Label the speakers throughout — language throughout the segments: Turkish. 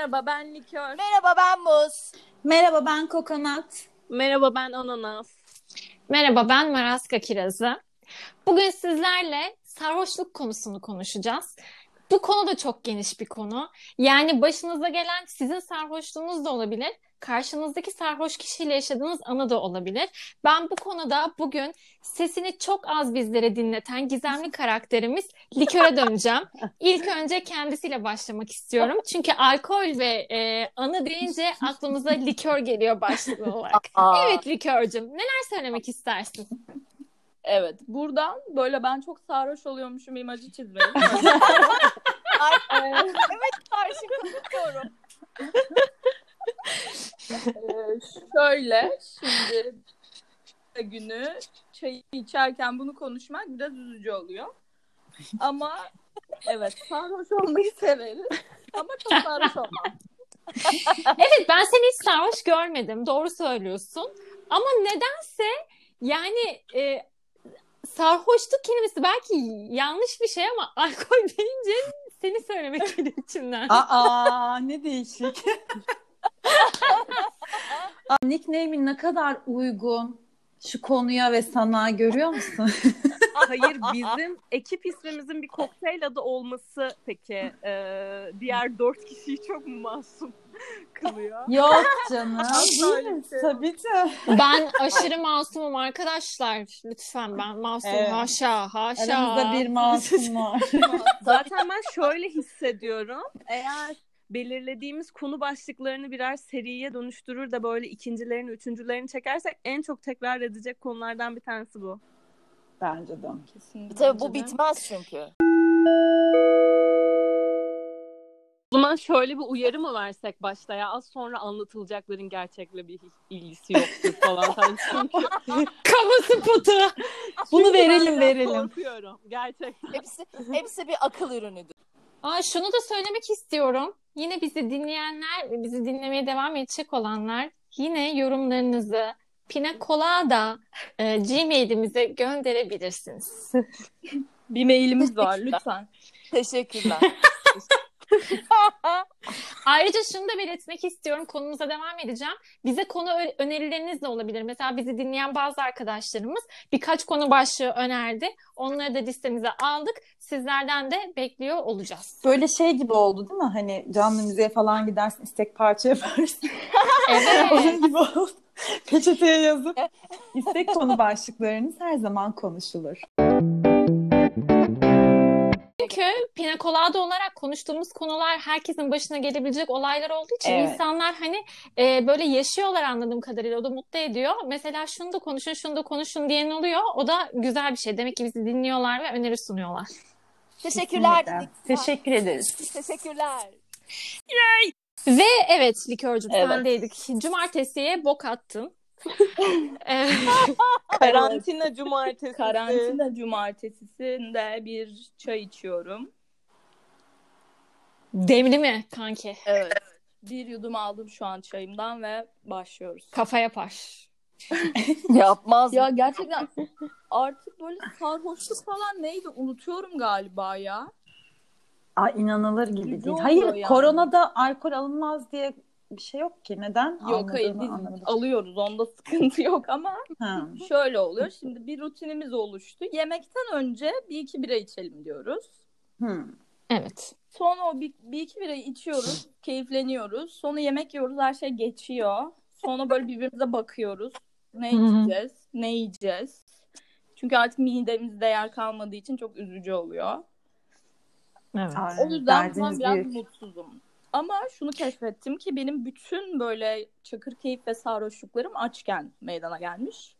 Speaker 1: Merhaba ben Likör.
Speaker 2: Merhaba ben Muz.
Speaker 3: Merhaba ben Kokonat.
Speaker 1: Merhaba ben Ananas.
Speaker 4: Merhaba ben Maraska Kirazı. Bugün sizlerle sarhoşluk konusunu konuşacağız. Bu konu da çok geniş bir konu. Yani başınıza gelen sizin sarhoşluğunuz da olabilir. Karşınızdaki sarhoş kişiyle yaşadığınız anı da olabilir. Ben bu konuda bugün sesini çok az bizlere dinleten gizemli karakterimiz Likör'e döneceğim. İlk önce kendisiyle başlamak istiyorum. Çünkü alkol ve e, anı deyince aklımıza likör geliyor başlıklı olarak.
Speaker 2: Aa.
Speaker 4: Evet Likör'cüm neler söylemek istersin?
Speaker 1: Evet buradan böyle ben çok sarhoş oluyormuşum imajı çizmeyi.
Speaker 2: Ay, evet karşı katılıyorum.
Speaker 1: Ee, şöyle şimdi günü çayı içerken bunu konuşmak biraz üzücü oluyor. Ama evet sarhoş olmayı severiz. Ama çok sarhoş olmam.
Speaker 4: Evet ben seni hiç sarhoş görmedim. Doğru söylüyorsun. Ama nedense yani e, sarhoşluk kelimesi belki yanlış bir şey ama alkol deyince seni söylemek geliyor içimden.
Speaker 3: Aa ne değişik. Nickname'in ne kadar uygun şu konuya ve sana görüyor musun?
Speaker 5: Hayır bizim ekip ismimizin bir kokteyl adı olması peki e, diğer dört kişiyi çok mu masum kılıyor?
Speaker 3: Yok canım.
Speaker 1: Şey
Speaker 3: Tabii ki.
Speaker 4: Ben aşırı masumum arkadaşlar. Lütfen ben masum.
Speaker 3: Evet.
Speaker 4: Haşa, haşa.
Speaker 3: Aramızda bir masum var.
Speaker 5: Zaten ben şöyle hissediyorum. Eğer belirlediğimiz konu başlıklarını birer seriye dönüştürür de böyle ikincilerini, üçüncülerini çekersek en çok tekrar edecek konulardan bir tanesi bu.
Speaker 3: Bence de.
Speaker 1: Kesinlikle.
Speaker 2: Tabii bu bitmez çünkü.
Speaker 5: O zaman şöyle bir uyarı mı versek başta ya az sonra anlatılacakların gerçekle bir ilgisi yoktur falan. Çünkü,
Speaker 4: Kamu spotu.
Speaker 3: Bunu
Speaker 5: çünkü
Speaker 3: verelim, verelim.
Speaker 5: Korkuyorum gerçekten.
Speaker 2: Hepsi hepsi bir akıl ürünüdür.
Speaker 4: Aa, şunu da söylemek istiyorum. Yine bizi dinleyenler ve bizi dinlemeye devam edecek olanlar yine yorumlarınızı Pina Colada e, Gmail'imize gönderebilirsiniz.
Speaker 1: Bir mailimiz var lütfen.
Speaker 2: Teşekkürler.
Speaker 4: Ayrıca şunu da belirtmek istiyorum. Konumuza devam edeceğim. Bize konu önerileriniz de olabilir. Mesela bizi dinleyen bazı arkadaşlarımız birkaç konu başlığı önerdi. Onları da listemize aldık. Sizlerden de bekliyor olacağız.
Speaker 3: Böyle şey gibi oldu değil mi? Hani canlı müziğe falan gidersin istek parça yaparsın.
Speaker 4: Evet.
Speaker 3: Onun gibi oldu. Peçeteye yazıp istek konu başlıklarınız her zaman konuşulur.
Speaker 4: Çünkü Pina Colada olarak konuştuğumuz konular herkesin başına gelebilecek olaylar olduğu için
Speaker 3: Evet.
Speaker 4: insanlar hani e, böyle yaşıyorlar anladığım kadarıyla. O da mutlu ediyor. Mesela şunu da konuşun, şunu da konuşun diyen oluyor. O da güzel bir şey. Demek ki bizi dinliyorlar ve öneri sunuyorlar.
Speaker 2: Teşekkürler.
Speaker 3: Teşekkür ederiz.
Speaker 2: Teşekkürler.
Speaker 4: Ve evet Likörcüm
Speaker 1: Evet.
Speaker 4: sendeydik. Cumartesiye bok attın. Evet.
Speaker 5: Karantina cumartesi.
Speaker 1: Karantina cumartesisinde bir çay içiyorum.
Speaker 4: Demli mi kanki?
Speaker 1: Evet. Bir yudum aldım şu an çayımdan ve başlıyoruz.
Speaker 4: Kafa yapar.
Speaker 2: Yapmaz.
Speaker 1: Ya gerçekten artık böyle sarhoşluk falan neydi unutuyorum galiba ya.
Speaker 3: Aa, inanılır gibi
Speaker 1: Üzücü
Speaker 3: değil. Hayır,
Speaker 1: yani.
Speaker 3: koronada alkol alınmaz diye bir şey yok ki. Neden?
Speaker 1: Yok hayır biz
Speaker 3: anlamadım.
Speaker 1: alıyoruz onda sıkıntı yok ama
Speaker 3: Ha.
Speaker 1: şöyle oluyor. Şimdi bir rutinimiz oluştu. Yemekten önce bir iki bira içelim diyoruz.
Speaker 3: Hmm.
Speaker 4: Evet.
Speaker 1: Sonra o bir, bir iki bira içiyoruz, keyifleniyoruz. Sonra yemek yiyoruz, her şey geçiyor. Sonra böyle birbirimize bakıyoruz. Ne içeceğiz, ne yiyeceğiz. Çünkü artık midemizde yer kalmadığı için çok üzücü oluyor.
Speaker 4: Evet.
Speaker 1: O yüzden ben biraz
Speaker 3: büyük.
Speaker 1: mutsuzum. Ama şunu keşfettim ki benim bütün böyle çakır keyif ve sarhoşluklarım açken meydana gelmiş.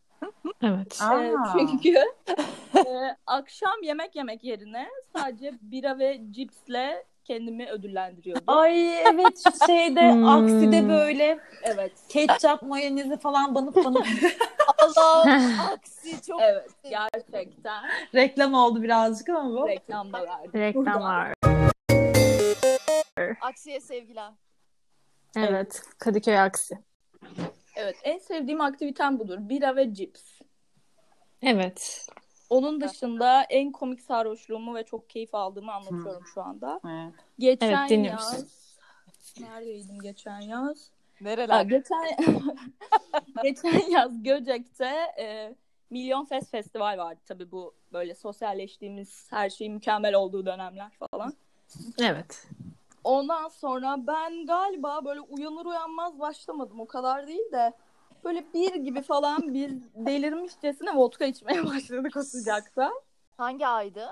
Speaker 4: Evet.
Speaker 1: Ee, çünkü e, akşam yemek yemek yerine sadece bira ve cipsle kendimi ödüllendiriyordum.
Speaker 3: Ay evet şeyde
Speaker 4: Hmm.
Speaker 3: akside böyle
Speaker 1: Evet.
Speaker 3: ketçap mayonezi falan banıp banıp
Speaker 2: Allah aksi çok
Speaker 1: Evet. Gerçekten
Speaker 3: reklam oldu birazcık ama bu.
Speaker 1: reklamda verdim.
Speaker 4: Reklam var.
Speaker 2: Aksiye sevgiler.
Speaker 4: Evet. Kadıköy aksi.
Speaker 1: Evet. En sevdiğim aktivitem budur. Bira ve cips.
Speaker 4: Evet.
Speaker 1: Onun dışında en komik sarhoşluğumu ve çok keyif aldığımı anlatıyorum şu anda.
Speaker 3: Evet.
Speaker 1: Geçen
Speaker 4: Evet,
Speaker 1: yaz Neredeydim geçen yaz?
Speaker 2: Nereler?
Speaker 1: geçen geçen yaz Göcek'te e, Milyon Fest Festival vardı tabii bu böyle sosyalleştiğimiz her şeyin mükemmel olduğu dönemler falan.
Speaker 4: Evet.
Speaker 1: Ondan sonra ben galiba böyle uyanır uyanmaz başlamadım o kadar değil de böyle bir gibi falan bir delirmişçesine vodka içmeye başladık o sıcakta.
Speaker 2: Hangi aydı?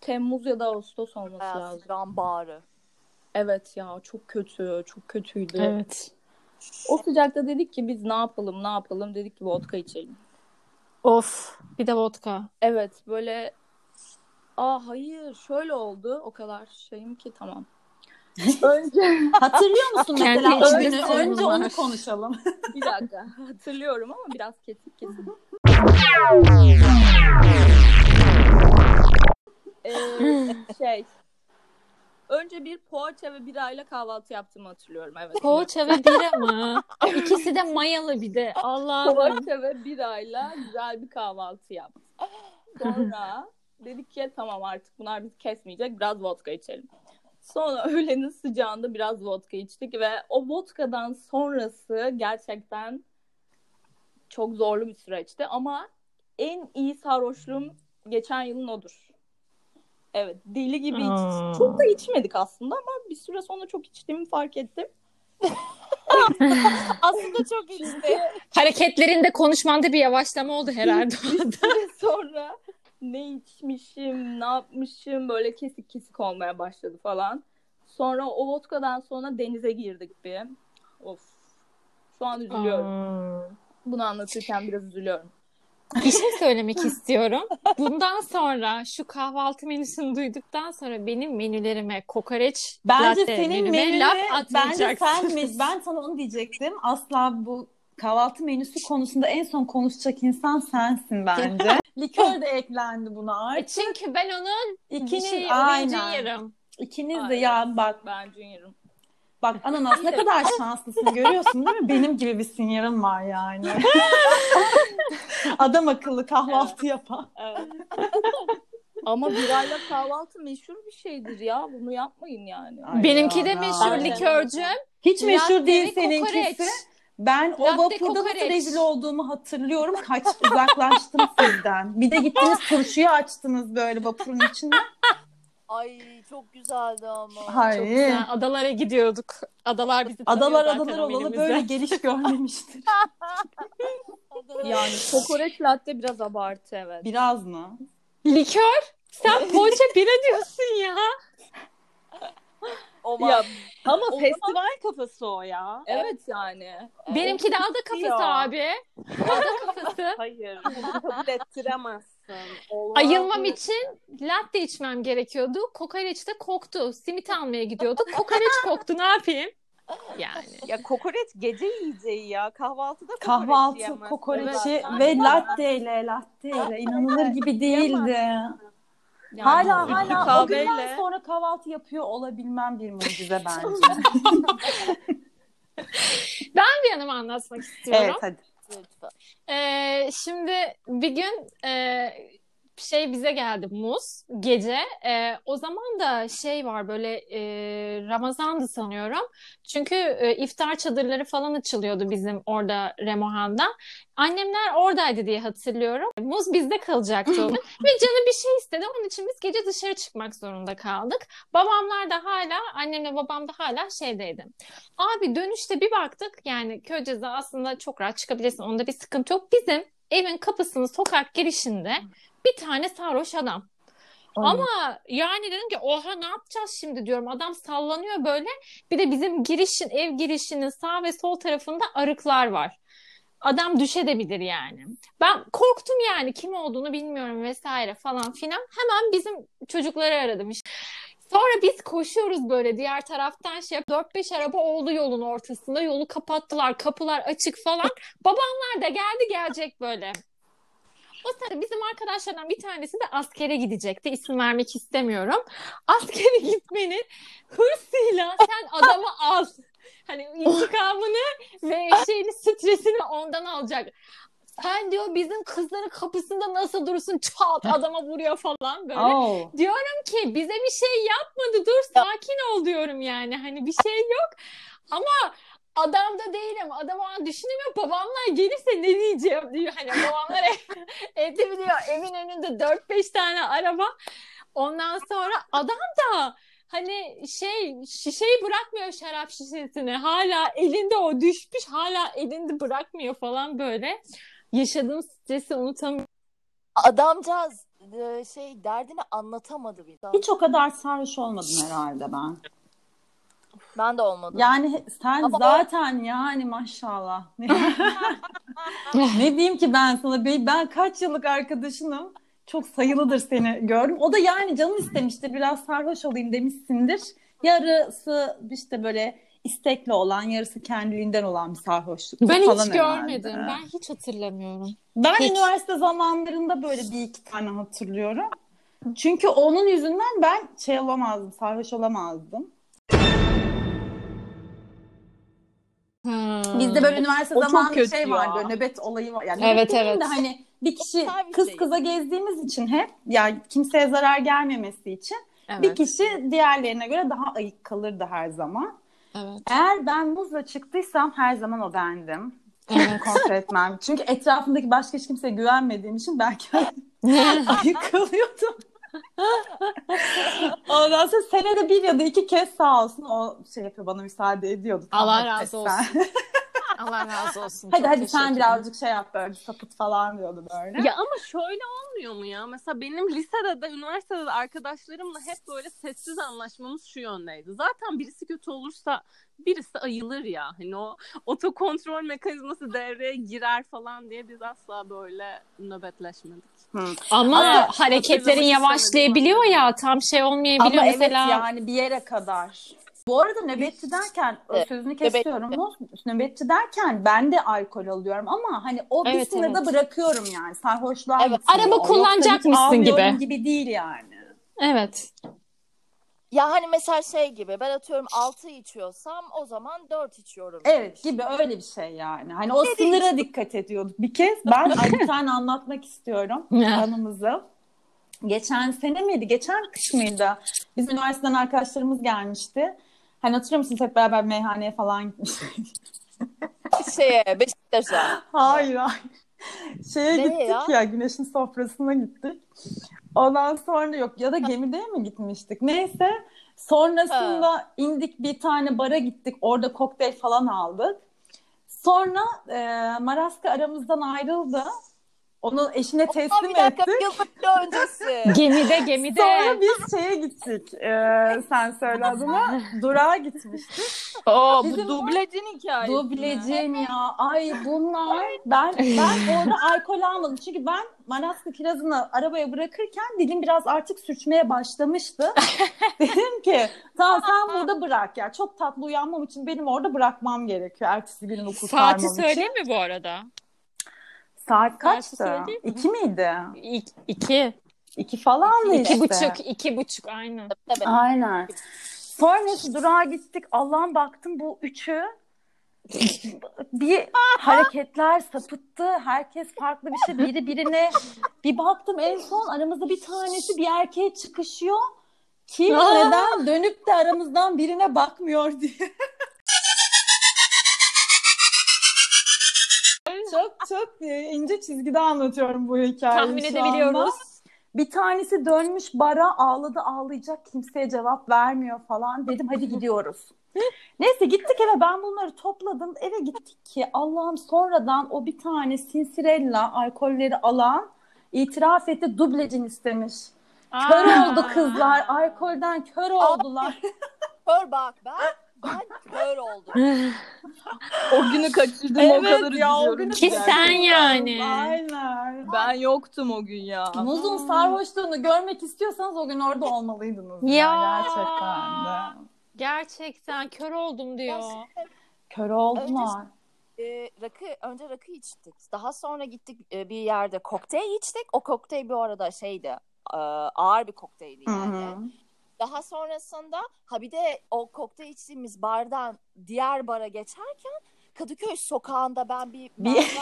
Speaker 1: Temmuz ya da Ağustos olması
Speaker 2: Beyaz
Speaker 1: lazım.
Speaker 2: Gram bağrı.
Speaker 1: Evet ya çok kötü, çok kötüydü.
Speaker 4: Evet.
Speaker 1: O sıcakta dedik ki biz ne yapalım, ne yapalım dedik ki vodka içelim.
Speaker 4: Of. Bir de vodka.
Speaker 1: Evet böyle aa hayır şöyle oldu o kadar şeyim ki tamam. Önce
Speaker 3: Hatırlıyor musun mesela
Speaker 4: sorunlar.
Speaker 3: Önce onu konuşalım.
Speaker 1: bir dakika hatırlıyorum ama biraz kesik kesik. Ee, şey önce bir poğaça ve birayla kahvaltı yaptığımı hatırlıyorum evet.
Speaker 4: Poğaça ve bira mı? İkisi de mayalı bir de. Allah'ım.
Speaker 1: Poğaça ve birayla güzel bir kahvaltı yaptık. Sonra dedik ki tamam artık bunlar bizi kesmeyecek biraz vodka içelim. Sonra öğlenin sıcağında biraz vodka içtik ve o vodkadan sonrası gerçekten çok zorlu bir süreçti ama en iyi sarhoşluğum geçen yılın odur. Evet deli gibi.
Speaker 4: Aa.
Speaker 1: Çok da içmedik aslında ama bir süre sonra çok içtiğimi fark ettim.
Speaker 2: Aslında çok içti.
Speaker 4: Hareketlerinde konuşmanda bir yavaşlama oldu herhalde.
Speaker 1: bir süre sonra ne içmişim, ne yapmışım böyle kesik kesik olmaya başladı falan. Sonra o vodkadan sonra denize girdik bir. Of. Şu an üzülüyorum.
Speaker 4: Aa.
Speaker 1: Bunu anlatırken biraz üzülüyorum.
Speaker 4: Bir şey söylemek istiyorum. Bundan sonra şu kahvaltı menüsünü duyduktan sonra benim menülerime kokoreç
Speaker 3: Bence
Speaker 4: latte
Speaker 3: senin
Speaker 4: menüme
Speaker 3: menüne,
Speaker 4: laf
Speaker 3: bence sen, ben sana onu diyecektim. Asla bu kahvaltı menüsü konusunda en son konuşacak insan sensin bence. Likör de eklendi buna
Speaker 4: E
Speaker 3: artık.
Speaker 4: Çünkü ben onun
Speaker 3: İkiniz
Speaker 4: şey,
Speaker 3: aynen.
Speaker 4: yerim.
Speaker 3: İkiniz de ya bak
Speaker 1: Ben Junior'ım.
Speaker 3: bak ananas ne kadar şanslısın görüyorsun değil mi? Benim gibi bir sinyarim var yani. Adam akıllı kahvaltı yapan.
Speaker 1: Evet. Ama birayla kahvaltı meşhur bir şeydir ya. Bunu yapmayın yani.
Speaker 3: Ay
Speaker 4: Benimki de
Speaker 3: ya.
Speaker 4: meşhur
Speaker 1: de.
Speaker 4: likörcüm.
Speaker 3: Hiç meşhur değil seninkisi.
Speaker 4: kokoreç.
Speaker 3: Ben o
Speaker 4: Latte
Speaker 3: vapurda nasıl
Speaker 4: kokoreç.
Speaker 3: rezil olduğumu hatırlıyorum. Kaç uzaklaştım sizden. Bir de gittiniz turşuyu açtınız böyle vapurun içinde.
Speaker 2: Ay çok güzeldi ama.
Speaker 3: Hayır.
Speaker 4: Çok güzel. Adalara gidiyorduk. Adalar bizi
Speaker 3: Adalar adalar olalı böyle geliş görmemiştir.
Speaker 1: Yani kokoreç latte biraz abartı evet.
Speaker 3: Biraz mı?
Speaker 4: Likör? Sen poğaça bira diyorsun ya.
Speaker 2: O var.
Speaker 1: Ya,
Speaker 5: Ama
Speaker 1: O
Speaker 5: festival kafası o ya.
Speaker 1: evet yani.
Speaker 4: Benimki de ada kafası
Speaker 5: Ya.
Speaker 4: abi. Ada kafası.
Speaker 5: Hayır. Kabul ettiremezsin. Olmaz.
Speaker 4: Ayılmam için latte içmem gerekiyordu. Kokoreç de koktu. Simit almaya gidiyorduk. Kokoreç koktu. Ne yapayım? Yani.
Speaker 5: Ya kokoreç gece yiyeceği ya. Kahvaltıda kokoreç
Speaker 3: Kahvaltı,
Speaker 5: yiyemezsin.
Speaker 3: kokoreçi
Speaker 1: Evet.
Speaker 3: ve latteyle, latteyle inanılır gibi değildi.
Speaker 1: Yani
Speaker 3: Hala hala o günden
Speaker 1: kahveyle
Speaker 3: sonra kahvaltı yapıyor olabilmem bir mucize bence.
Speaker 4: Bir yanımı anlatmak istiyorum.
Speaker 3: evet hadi.
Speaker 4: Ee, şimdi bir gün e, şey bize geldi muz gece. Ee, o zaman da şey var böyle e, Ramazan'dı sanıyorum. Çünkü e, iftar çadırları falan açılıyordu bizim orada Remohan'da. Annemler oradaydı diye hatırlıyorum. Muz bizde kalacaktı o gün. Ve canı bir şey istedi. Onun için biz gece dışarı çıkmak zorunda kaldık. Babamlar da hala, annemle babam da hala şeydeydi. Abi dönüşte bir baktık yani Köyceğiz'e aslında çok rahat çıkabilirsin. Onda bir sıkıntı yok. Bizim evin kapısının sokak girişinde bir tane sarhoş adam. Ama yani dedim ki oha ne yapacağız şimdi diyorum. Adam sallanıyor böyle. Bir de bizim girişin ev girişinin sağ ve sol tarafında arıklar var. Adam düşebilir yani. Ben korktum yani kim olduğunu bilmiyorum vesaire falan filan. Hemen bizim çocukları aradım işte. Sonra biz koşuyoruz böyle diğer taraftan şey 4-5 araba oldu yolun ortasında. Yolu kapattılar. Kapılar açık falan. Babamlar da geldi gelecek böyle. O sırada bizim arkadaşlardan bir tanesi de askere gidecekti. İsim vermek istemiyorum. Askere gitmenin hırsıyla sen adamı al. Hani intikamını ve şeyini stresini ondan alacak. sen diyor bizim kızların kapısında nasıl durursun çat adama vuruyor falan böyle.
Speaker 3: Oh.
Speaker 4: Diyorum ki bize bir şey yapmadı dur sakin ol diyorum yani hani bir şey yok ama adam da değilim adam o an düşünemiyor babamlar gelirse ne diyeceğim diyor hani babamlar ev, evde biliyor evin önünde 4-5 tane araba ondan sonra adam da hani şey şişeyi bırakmıyor şarap şişesini hala elinde o düşmüş hala elinde bırakmıyor falan böyle yaşadığım stresi unutamıyorum.
Speaker 2: Adamcağız e, şey derdini anlatamadı bir daha.
Speaker 3: Hiç o kadar sarhoş olmadım herhalde ben.
Speaker 2: Ben de olmadım.
Speaker 3: Yani sen
Speaker 2: Ama o-
Speaker 3: zaten yani maşallah. ne diyeyim ki ben sana? Ben, ben kaç yıllık arkadaşınım. Çok sayılıdır seni gördüm. O da yani canın istemiştir. Biraz sarhoş olayım demişsindir. Yarısı işte böyle istekli olan, yarısı kendiliğinden olan bir sarhoşluk.
Speaker 4: Ben hiç
Speaker 3: herhalde.
Speaker 4: görmedim. Ben hiç hatırlamıyorum.
Speaker 3: Ben
Speaker 4: Hiç.
Speaker 3: üniversite zamanlarında böyle bir iki tane hatırlıyorum. Çünkü onun yüzünden ben şey olamazdım, sarhoş olamazdım.
Speaker 4: Hmm.
Speaker 3: Bizde böyle üniversite
Speaker 1: O
Speaker 3: zamanında
Speaker 1: kötü
Speaker 3: şey
Speaker 1: ya.
Speaker 3: var böyle nöbet olayı var. Yani
Speaker 4: Evet, evet.
Speaker 3: de hani bir kişi
Speaker 2: bir
Speaker 3: kız
Speaker 2: şey.
Speaker 3: kıza gezdiğimiz için hep yani kimseye zarar gelmemesi için
Speaker 4: Evet.
Speaker 3: bir kişi diğerlerine göre daha ayık kalırdı her zaman.
Speaker 4: Evet.
Speaker 3: Eğer ben muzla çıktıysam her zaman o bendim.
Speaker 4: Evet.
Speaker 3: Kontrol etmem. Çünkü etrafımdaki başka hiç kimseye güvenmediğim için belki ayık kalıyordum. Ondan sonra senede bir ya da iki kez sağ olsun o şey yapıyor bana müsaade ediyordu.
Speaker 4: Allah razı olsun. Allah razı olsun.
Speaker 3: hadi
Speaker 4: Çok
Speaker 3: hadi sen birazcık şey yap böyle sapıt falan diyordu böyle.
Speaker 5: Ya ama şöyle olmuyor mu ya? Mesela benim lisede de üniversitede de arkadaşlarımla hep böyle sessiz anlaşmamız şu yöndeydi. Zaten birisi kötü olursa birisi ayılır ya. Hani o otokontrol mekanizması devreye girer falan diye biz asla böyle nöbetleşmedik.
Speaker 4: Ama
Speaker 3: Ama
Speaker 4: hareketlerin yavaşlayabiliyor ya tam şey olmayabiliyor
Speaker 3: Ama evet
Speaker 4: mesela.
Speaker 3: yani bir yere kadar. Bu arada nöbetçi derken
Speaker 2: Evet,
Speaker 3: sözünü kesiyorum. Nöbetçi. nöbetçi derken ben de alkol alıyorum ama hani o bir
Speaker 4: Evet,
Speaker 3: sınırda
Speaker 4: evet.
Speaker 3: bırakıyorum yani. Sarhoşluğa
Speaker 2: Evet.
Speaker 4: Araba
Speaker 3: Yoksa
Speaker 4: kullanacak
Speaker 3: hiç
Speaker 4: mısın
Speaker 3: almıyorum
Speaker 4: gibi.
Speaker 3: gibi değil yani.
Speaker 4: Evet.
Speaker 2: Ya hani mesela şey gibi ben atıyorum 6 içiyorsam o zaman 4 içiyorum.
Speaker 3: Evet gibi öyle bir şey yani. Hani o sınıra dikkat ediyorduk. Bir kez ben ay, bir tane anlatmak istiyorum anımızı. Geçen sene miydi? Geçen kış mıydı? Biz üniversiteden arkadaşlarımız gelmişti. Hani hatırlıyor musunuz hep beraber meyhaneye falan gitmiştik.
Speaker 2: Şeye Beşiktaş'a.
Speaker 3: Hayır hayır. Şeye
Speaker 2: Nereye
Speaker 3: gittik
Speaker 2: ya?
Speaker 3: ya? güneşin sofrasına gittik. Ondan sonra yok ya da gemide mi gitmiştik? Neyse sonrasında indik bir tane bara gittik. Orada kokteyl falan aldık. Sonra e, Maraska aramızdan ayrıldı. Onu eşine teslim
Speaker 2: bir dakika
Speaker 3: ettik.
Speaker 2: öncesi.
Speaker 4: Gemide gemide.
Speaker 3: Sonra biz şeye gittik. E, sen söyle adına. Durağa gitmiştik.
Speaker 1: Oo,
Speaker 3: Bizim
Speaker 1: bu dublecin hikayesi. mi?
Speaker 3: Dublecin ya. Ay bunlar. Ben ben orada alkol almadım. Çünkü ben Manaska kirazını arabaya bırakırken dilim biraz artık sürçmeye başlamıştı. Dedim ki tamam sen burada bırak ya. Çok tatlı uyanmam için benim orada bırakmam gerekiyor. Ertesi günün okul
Speaker 4: Saati
Speaker 3: için.
Speaker 4: söyleyeyim mi bu arada?
Speaker 3: Saat kaçtı? İki miydi?
Speaker 4: İki. iki.
Speaker 3: İki falan mı
Speaker 4: İki
Speaker 3: işte?
Speaker 4: buçuk. iki buçuk aynen.
Speaker 2: Tabii.
Speaker 3: Aynen. Sonra neyse durağa gittik. Allah'ım baktım bu üçü bir hareketler sapıttı. Herkes farklı bir şey. Biri birine bir baktım en son aramızda bir tanesi bir erkeğe çıkışıyor. Kim neden dönüp de aramızdan birine bakmıyor diye. Çok çok ince çizgide anlatıyorum bu hikayeyi
Speaker 4: Tahmin edebiliyoruz.
Speaker 3: anda. Bir tanesi dönmüş bara ağladı ağlayacak kimseye cevap vermiyor falan. Dedim hadi gidiyoruz. Neyse gittik eve ben bunları topladım. Eve gittik ki Allah'ım sonradan o bir tane Sinsirella alkolleri alan itiraf etti dublecin istemiş. Kör
Speaker 4: Aa.
Speaker 3: oldu kızlar. Alkolden kör oldular.
Speaker 2: Kör bak ben. Ben kör oldum.
Speaker 1: O günü kaçırdım o kadar
Speaker 3: ya, o
Speaker 1: üzülüyorum.
Speaker 3: günü
Speaker 4: Ki sen yani.
Speaker 3: Aynen.
Speaker 1: Ben yoktum o gün ya.
Speaker 3: Muzun sarhoşluğunu görmek istiyorsanız o gün orada olmalıydınız.
Speaker 4: Ya.
Speaker 3: Gerçekten de.
Speaker 4: Gerçekten kör oldum diyor.
Speaker 3: Kör oldular.
Speaker 2: Ee, rakı önce rakı içtik. Daha sonra gittik e, bir yerde kokteyl içtik. O kokteyl bu arada şeydi. e, ağır bir kokteyldi
Speaker 3: Hı
Speaker 2: yani.
Speaker 3: hı.
Speaker 2: Daha sonrasında ha bir de o kokteyl içtiğimiz bardan diğer bara geçerken Kadıköy sokağında ben bir
Speaker 3: Bir-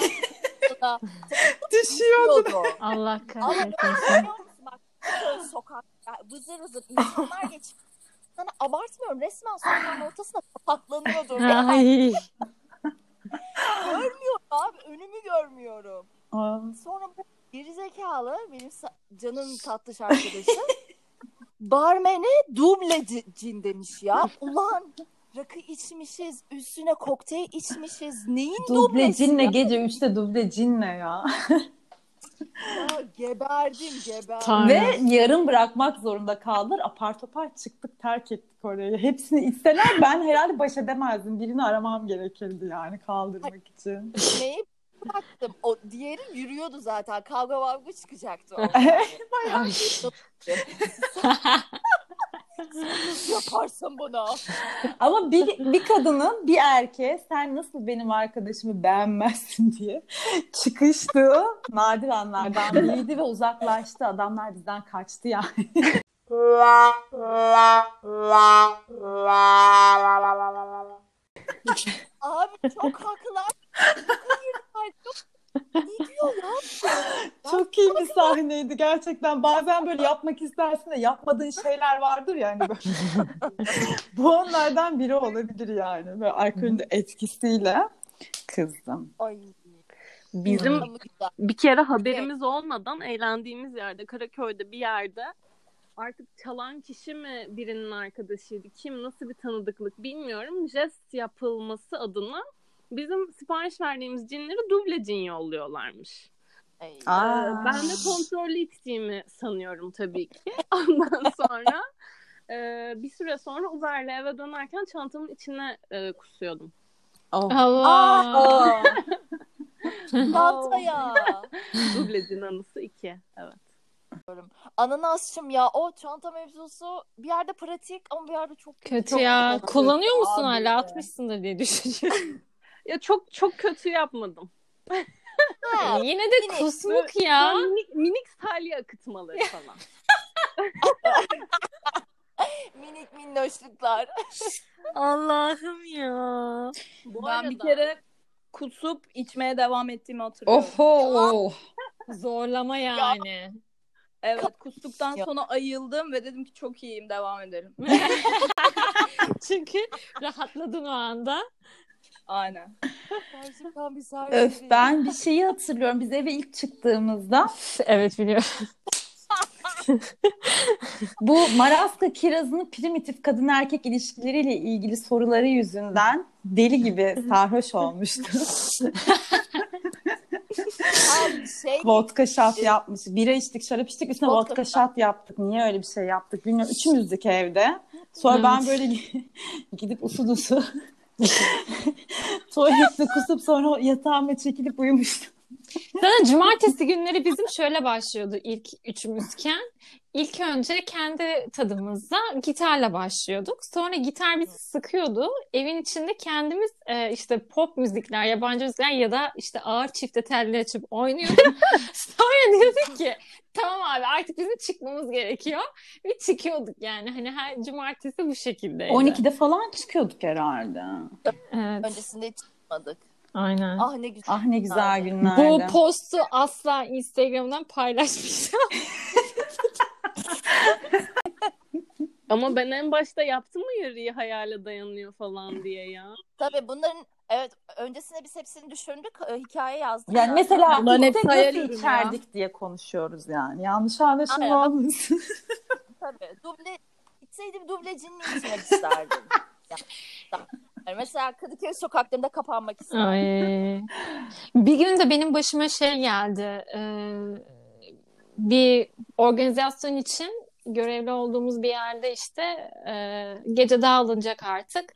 Speaker 3: Düşüyordu.
Speaker 4: Allah
Speaker 2: böyle sokak vızır vızır insanlar geçiyor. Sana abartmıyorum resmen sokağın ortasına kapaklanıyordu.
Speaker 4: Ay.
Speaker 2: Görmüyorum abi önümü görmüyorum. Sonra bu gerizekalı benim sa- canım tatlış arkadaşım barmene duble ci- cin demiş ya. Ulan rakı içmişiz üstüne kokteyl içmişiz neyin
Speaker 3: Duble
Speaker 2: dublesi
Speaker 3: cinle
Speaker 2: ya?
Speaker 3: gece 3'te duble cinle ya.
Speaker 2: ya geberdim geberdim.
Speaker 4: Tanrım.
Speaker 3: Ve yarım bırakmak zorunda kaldılar. Apar topar çıktık terk ettik orayı. Hepsini isteler ben herhalde baş edemezdim. Birini aramam gerekirdi yani kaldırmak için.
Speaker 2: Neyi baktım o diğeri yürüyordu zaten kavga mavga çıkacaktı.
Speaker 4: Ay.
Speaker 2: Nasıl yaparsın bunu?
Speaker 3: Ama bir, bir kadının bir erkeğe sen nasıl benim arkadaşımı beğenmezsin diye çıkıştığı nadir anlardan biriydi ve uzaklaştı. Adamlar bizden kaçtı yani.
Speaker 2: Abi çok haklılar. Hayır, çok... Ne diyor ya?
Speaker 3: Çok iyi bir sahneydi gerçekten. Bazen böyle yapmak istersin de yapmadığın şeyler vardır yani böyle. Bu onlardan biri olabilir yani. Böyle alkolün de etkisiyle kızdım.
Speaker 2: Ay.
Speaker 5: Bizim bir kere haberimiz olmadan eğlendiğimiz yerde Karaköy'de bir yerde artık çalan kişi mi birinin arkadaşıydı kim nasıl bir tanıdıklık bilmiyorum jest yapılması adına bizim sipariş verdiğimiz cinleri duble cin yolluyorlarmış.
Speaker 3: Aa.
Speaker 5: Ben de kontrollü içtiğimi sanıyorum tabii ki. Ondan sonra e, bir süre sonra Uber'le eve dönerken çantamın içine e, kusuyordum.
Speaker 3: Oh.
Speaker 4: Allah.
Speaker 2: Aa. Çanta ya.
Speaker 5: Duble cin anısı iki. Evet.
Speaker 2: Ananasçım ya o çanta mevzusu bir yerde pratik ama bir yerde çok
Speaker 4: Kötü
Speaker 2: Çok
Speaker 4: ya.
Speaker 2: kötü
Speaker 4: Kullanıyor musun
Speaker 2: abi.
Speaker 4: hala? Atmışsındır diye düşünüyorum.
Speaker 5: Ya çok çok kötü yapmadım.
Speaker 2: Ha,
Speaker 4: Yine de
Speaker 2: Yine-
Speaker 4: kusmuk ya.
Speaker 5: Böyle minik, minik salya akıtmaları falan.
Speaker 2: minik minnoşluklar.
Speaker 4: Allah'ım ya.
Speaker 5: Bu
Speaker 1: Ben
Speaker 5: arada
Speaker 1: bir kere kusup içmeye devam ettiğimi hatırlıyorum.
Speaker 3: Oho.
Speaker 4: Zorlama yani.
Speaker 1: Evet kustuktan
Speaker 2: Ya.
Speaker 1: sonra ayıldım ve dedim ki çok iyiyim devam edelim.
Speaker 4: Çünkü rahatladın o anda.
Speaker 1: Aynen.
Speaker 3: Öf ben bir şeyi hatırlıyorum. Biz eve ilk çıktığımızda
Speaker 4: Evet biliyorum.
Speaker 3: bu Maraska kirazının primitif kadın erkek ilişkileriyle ilgili soruları yüzünden deli gibi sarhoş olmuştu.
Speaker 2: Abi şey
Speaker 3: vodka shot yapmış. Bira içtik, şarap içtik, üstüne
Speaker 2: Vodka
Speaker 3: vodka
Speaker 2: shot
Speaker 3: yaptık. Niye öyle bir şey yaptık bilmiyorum. Üçümüzdük evde. Sonra ben
Speaker 4: Evet.
Speaker 3: böyle gidip usul usul tuvalette kusup sonra yatağıma çekilip uyumuştum.
Speaker 4: Zaten cumartesi günleri bizim şöyle başlıyordu ilk üçümüzken. İlk önce kendi tadımızda gitarla başlıyorduk. Sonra gitar bizi sıkıyordu. Evin içinde kendimiz e, işte pop müzikler, yabancı müzikler ya da işte ağır çifte telli açıp oynuyorduk. Sonra diyorduk ki tamam abi artık bizim çıkmamız gerekiyor. Ve çıkıyorduk yani. Hani her cumartesi bu şekildeydi.
Speaker 3: 12'de falan çıkıyorduk herhalde.
Speaker 4: Evet,
Speaker 2: öncesinde hiç çıkmadık.
Speaker 4: aynen.
Speaker 2: Ah ne güzel.
Speaker 3: Ah ne güzel günlerdi.
Speaker 4: Bu postu asla Instagram'dan paylaşmayacağım.
Speaker 5: Ama ben en başta yaptım mı yarıyı hayale dayanıyor falan diye ya.
Speaker 2: Tabii bunların evet öncesinde biz hepsini düşündük. e, Hikaye yazdık.
Speaker 3: Yani mesela
Speaker 1: Bunların hepsi hayal
Speaker 3: içerdik diye konuşuyoruz yani. Yanlış
Speaker 2: Aynen.
Speaker 3: anlaşılma olmasın.
Speaker 2: Tabii. Duble içseydim duble cinli içmek isterdim. yani, yani mesela Kadıköy sokaklarında kapanmak isterdim.
Speaker 4: Ay. Bir gün de benim başıma şey geldi. Ee, bir organizasyon için görevli olduğumuz bir yerde işte e, gece dağılınacak artık.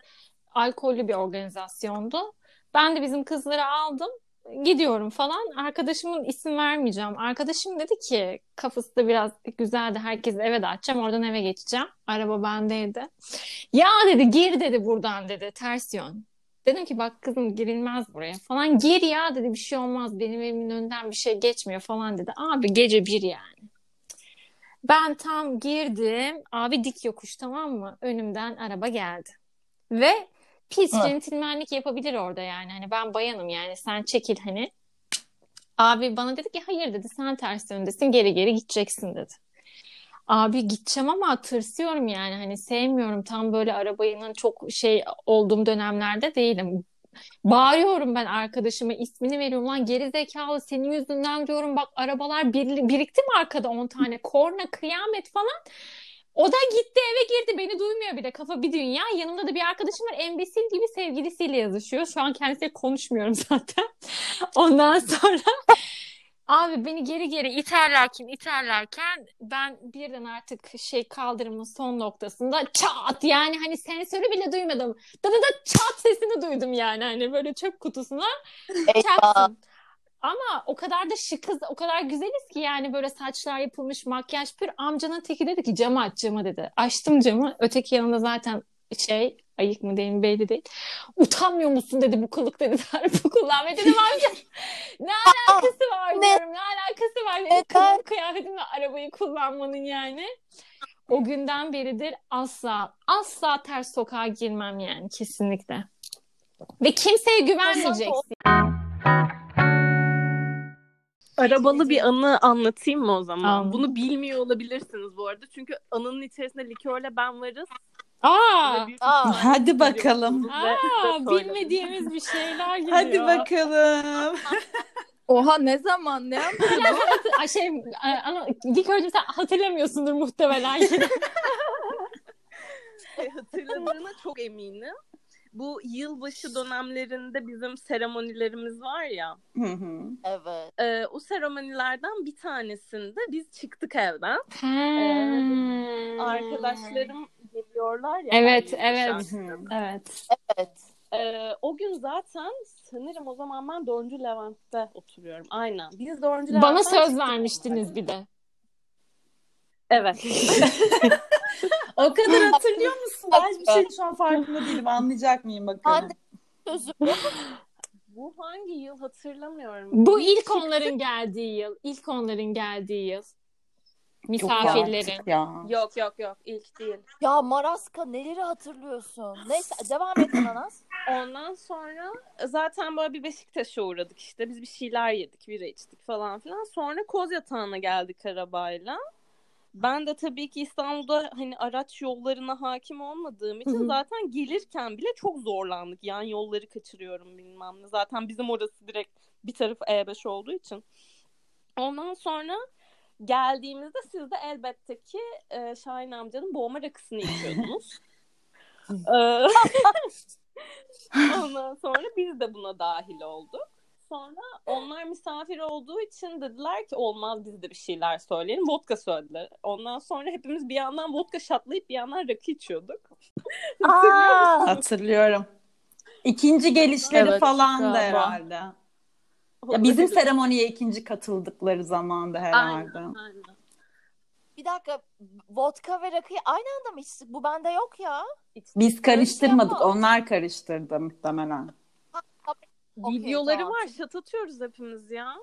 Speaker 4: Alkollü bir organizasyondu. Ben de bizim kızları aldım. Gidiyorum falan. Arkadaşımın isim vermeyeceğim. Arkadaşım dedi ki kafası da biraz güzeldi. Herkes eve dağıtacağım. Oradan eve geçeceğim. Araba bendeydi. Ya dedi gir dedi buradan dedi. Ters yön. Dedim ki bak kızım girilmez buraya falan. Gir ya dedi bir şey olmaz. Benim evimin önünden bir şey geçmiyor falan dedi. Abi gece bir yani. Ben tam girdim. Abi dik yokuş tamam mı? Önümden araba geldi. Ve pis
Speaker 3: Hı.
Speaker 4: centilmenlik yapabilir orada yani. Hani ben bayanım yani sen çekil hani. Abi bana dedi ki hayır dedi sen ters yöndesin geri geri gideceksin dedi. Abi gideceğim ama tırsıyorum yani hani sevmiyorum tam böyle arabanın çok şey olduğum dönemlerde değilim. Bağırıyorum ben arkadaşıma ismini veriyorum lan geri zekalı senin yüzünden diyorum bak arabalar bir, birikti mi arkada 10 tane korna kıyamet falan. O da gitti eve girdi beni duymuyor bir de kafa bir dünya. Yanımda da bir arkadaşım var embesil gibi sevgilisiyle yazışıyor. Şu an kendisiyle konuşmuyorum zaten. Ondan sonra abi beni geri geri iterlerken iterlerken ben birden artık şey kaldırımın son noktasında çat yani hani sensörü bile duymadım. Da da da çat sesini duydum yani hani böyle çöp kutusuna çarpsın. Ama o kadar da şıkız, o kadar güzeliz ki yani böyle saçlar yapılmış, makyaj pür. Amcanın teki dedi ki camı aç camı dedi. Açtım camı. Öteki yanında zaten şey ayık mı değil mi belli değil. Utanmıyor musun dedi bu kılık dedi. Bu kullanma dedim amca. Ne alakası var
Speaker 2: Ne?
Speaker 4: diyorum. Ne alakası var
Speaker 2: Neden?
Speaker 4: kılık kıyafetimle arabayı kullanmanın yani. O günden beridir asla asla ters sokağa girmem yani kesinlikle. Ve kimseye güvenmeyeceksin.
Speaker 5: Arabalı bir anı anlatayım mı o zaman?
Speaker 4: Anlat.
Speaker 5: Bunu bilmiyor olabilirsiniz bu arada. Çünkü anının içerisinde likörle ben varız.
Speaker 4: Aa,
Speaker 5: büyük
Speaker 2: Aa,
Speaker 3: Hadi bakalım.
Speaker 4: Aa bilmediğimiz bir şeyler geliyor.
Speaker 3: Hadi bakalım.
Speaker 1: Oha ne zaman ne
Speaker 4: Ay şey, e, ama Likörcüğüm sen hatırlamıyorsundur muhtemelen.
Speaker 5: E, hatırladığına çok eminim. Bu yılbaşı dönemlerinde bizim seremonilerimiz var ya.
Speaker 3: Hı hı.
Speaker 2: evet.
Speaker 5: e, o seremonilerden bir tanesinde biz çıktık evden.
Speaker 4: Hmm.
Speaker 5: Arkadaşlarım geliyorlar ya.
Speaker 4: Evet, evet. Evet.
Speaker 2: Evet.
Speaker 5: E, o gün zaten sanırım o zaman ben 4. Levent'te oturuyorum. Aynen. Biz 4. Levent'ten
Speaker 4: Bana söz vermiştiniz bir de.
Speaker 5: Evet.
Speaker 3: O kadar hatırlıyor musun? Ben hiçbir şeyin şu an farkında değilim. Anlayacak mıyım bakalım.
Speaker 2: Sözüm.
Speaker 5: Bu hangi yıl hatırlamıyorum.
Speaker 4: Bu ilk onların geldiği yıl. İlk onların geldiği yıl.
Speaker 3: Yok
Speaker 4: Misafirlerin.
Speaker 3: artık ya.
Speaker 5: Yok yok yok ilk değil.
Speaker 2: Ya Maraska neleri hatırlıyorsun? Neyse devam et Ananas.
Speaker 5: Ondan sonra zaten böyle bir Beşiktaş'a uğradık işte. Biz bir şeyler yedik, bira içtik falan filan. Sonra Koz Yatağı'na geldik arabayla. Ben de tabii ki İstanbul'da hani araç yollarına hakim olmadığım için zaten gelirken bile çok zorlandık. Yan yolları kaçırıyorum bilmem ne. Zaten bizim orası direkt bir tarafı E5 olduğu için. Ondan sonra geldiğimizde siz de elbette ki e, Şahin amcanın boğma rakısını içiyordunuz. Ee, Ondan sonra biz de buna dahil olduk. Sonra onlar misafir olduğu için dediler ki olmaz biz de bir şeyler söyleyelim. Vodka söylediler. Ondan sonra hepimiz bir yandan vodka şatlayıp bir yandan rakı içiyorduk.
Speaker 2: Aa,
Speaker 3: Hatırlıyorum. İkinci gelişleri
Speaker 5: Evet,
Speaker 3: falan da
Speaker 5: galiba.
Speaker 3: herhalde. Ya bizim seremoniye ikinci katıldıkları zamanda herhalde.
Speaker 5: Aynen, aynen.
Speaker 2: bir dakika. Vodka ve rakıyı aynı anda mı içtik? Bu bende yok ya.
Speaker 3: Biz karıştırmadık.
Speaker 2: Yapma.
Speaker 3: Onlar karıştırdı muhtemelen.
Speaker 5: Videoları
Speaker 2: tamam.
Speaker 5: var. Şat atıyoruz hepimiz ya.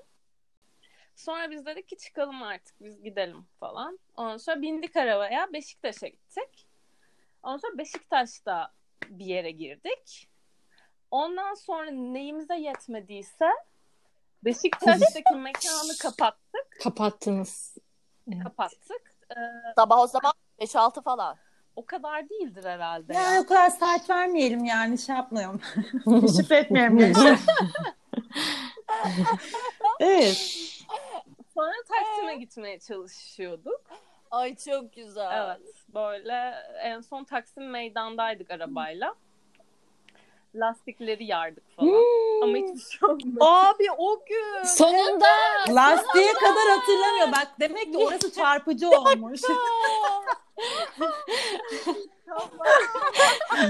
Speaker 5: Sonra biz dedik ki çıkalım artık biz gidelim falan. Ondan sonra bindik arabaya Beşiktaş'a gittik. Ondan sonra Beşiktaş'ta bir yere girdik. Ondan sonra neyimize yetmediyse Beşiktaş'taki mekanı kapattık.
Speaker 4: Kapattınız.
Speaker 5: Kapattık. Ee,
Speaker 2: Sabah o zaman 5-6 falan.
Speaker 5: o kadar değildir herhalde
Speaker 3: Ya
Speaker 5: ya.
Speaker 3: o kadar saat vermeyelim yani şey yapmayalım. Şifre etmeyelim. evet.
Speaker 5: Sonra Taksim'e gitmeye çalışıyorduk.
Speaker 2: Ay çok güzel.
Speaker 5: Evet. Böyle en son Taksim meydandaydık arabayla. Lastikleri yardık falan. Ama hiçbir şey olmadı.
Speaker 2: Abi o gün.
Speaker 4: Sonunda
Speaker 3: Lastiğe kadar hatırlamıyor. Bak demek ki orası çarpıcı olmuş.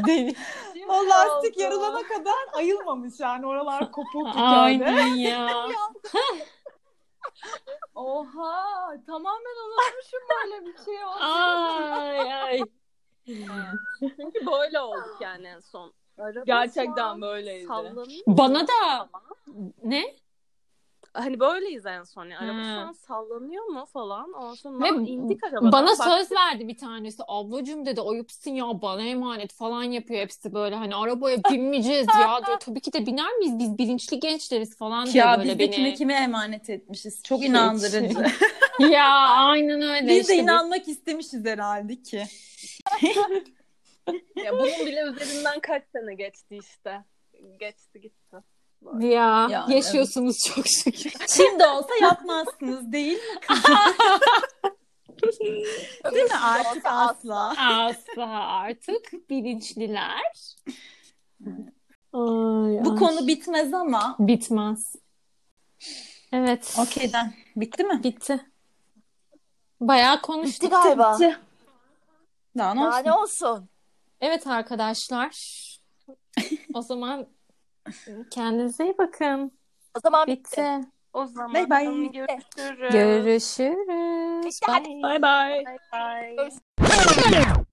Speaker 4: Deli.
Speaker 3: o lastik yarılana kadar ayılmamış yani. Oralar kopuk bir
Speaker 4: Aynen ya.
Speaker 1: Oha tamamen unutmuşum böyle bir şey oldu.
Speaker 4: Ay ay.
Speaker 5: Çünkü böyle olduk yani en son. Araba
Speaker 1: Gerçekten böyleydi.
Speaker 5: Sallanıyor.
Speaker 4: Bana da
Speaker 5: Ama
Speaker 4: ne?
Speaker 5: Hani böyleyiz en son. Yani araba şu an sallanıyor mu falan. Ondan sonra
Speaker 4: Ve
Speaker 5: indik arabadan.
Speaker 4: Bana
Speaker 5: Bak-
Speaker 4: söz verdi bir tanesi. Ablacığım dedi ayıpsın ya bana emanet falan yapıyor hepsi böyle. Hani arabaya binmeyeceğiz ya diyor. Tabii ki de biner miyiz? Biz bilinçli gençleriz falan diyor
Speaker 3: Ya
Speaker 4: böyle
Speaker 3: biz de
Speaker 4: beni.
Speaker 3: kime kime emanet etmişiz. Çok inandırıcı.
Speaker 4: Ya aynen öyle
Speaker 3: biz
Speaker 4: işte.
Speaker 3: de inanmak istemişiz herhalde ki.
Speaker 5: Ya bunun bile üzerinden kaç sene geçti işte. Geçti gitti.
Speaker 4: Ya
Speaker 3: Yani
Speaker 4: yaşıyorsunuz çok şükür.
Speaker 3: Şimdi olsa yapmazsınız değil mi kızım? değil mi? Artık asla.
Speaker 4: Asla artık bilinçliler. Ay,
Speaker 3: Bu
Speaker 4: ay.
Speaker 3: konu bitmez ama.
Speaker 4: bitmez. Evet.
Speaker 3: Okeyden. Bitti mi?
Speaker 4: Bitti. Bayağı
Speaker 2: Bitti
Speaker 4: konuştuk.
Speaker 2: galiba.
Speaker 3: Daha ne
Speaker 2: Daha
Speaker 3: olsun?
Speaker 2: ne olsun?
Speaker 4: Evet arkadaşlar. O zaman kendinize iyi bakın.
Speaker 2: O zaman bitti.
Speaker 4: Bitti.
Speaker 5: O zaman
Speaker 3: Bye bye.
Speaker 5: görüşürüz.
Speaker 4: Görüşürüz. Bye.
Speaker 5: Bye bye. Bye bye.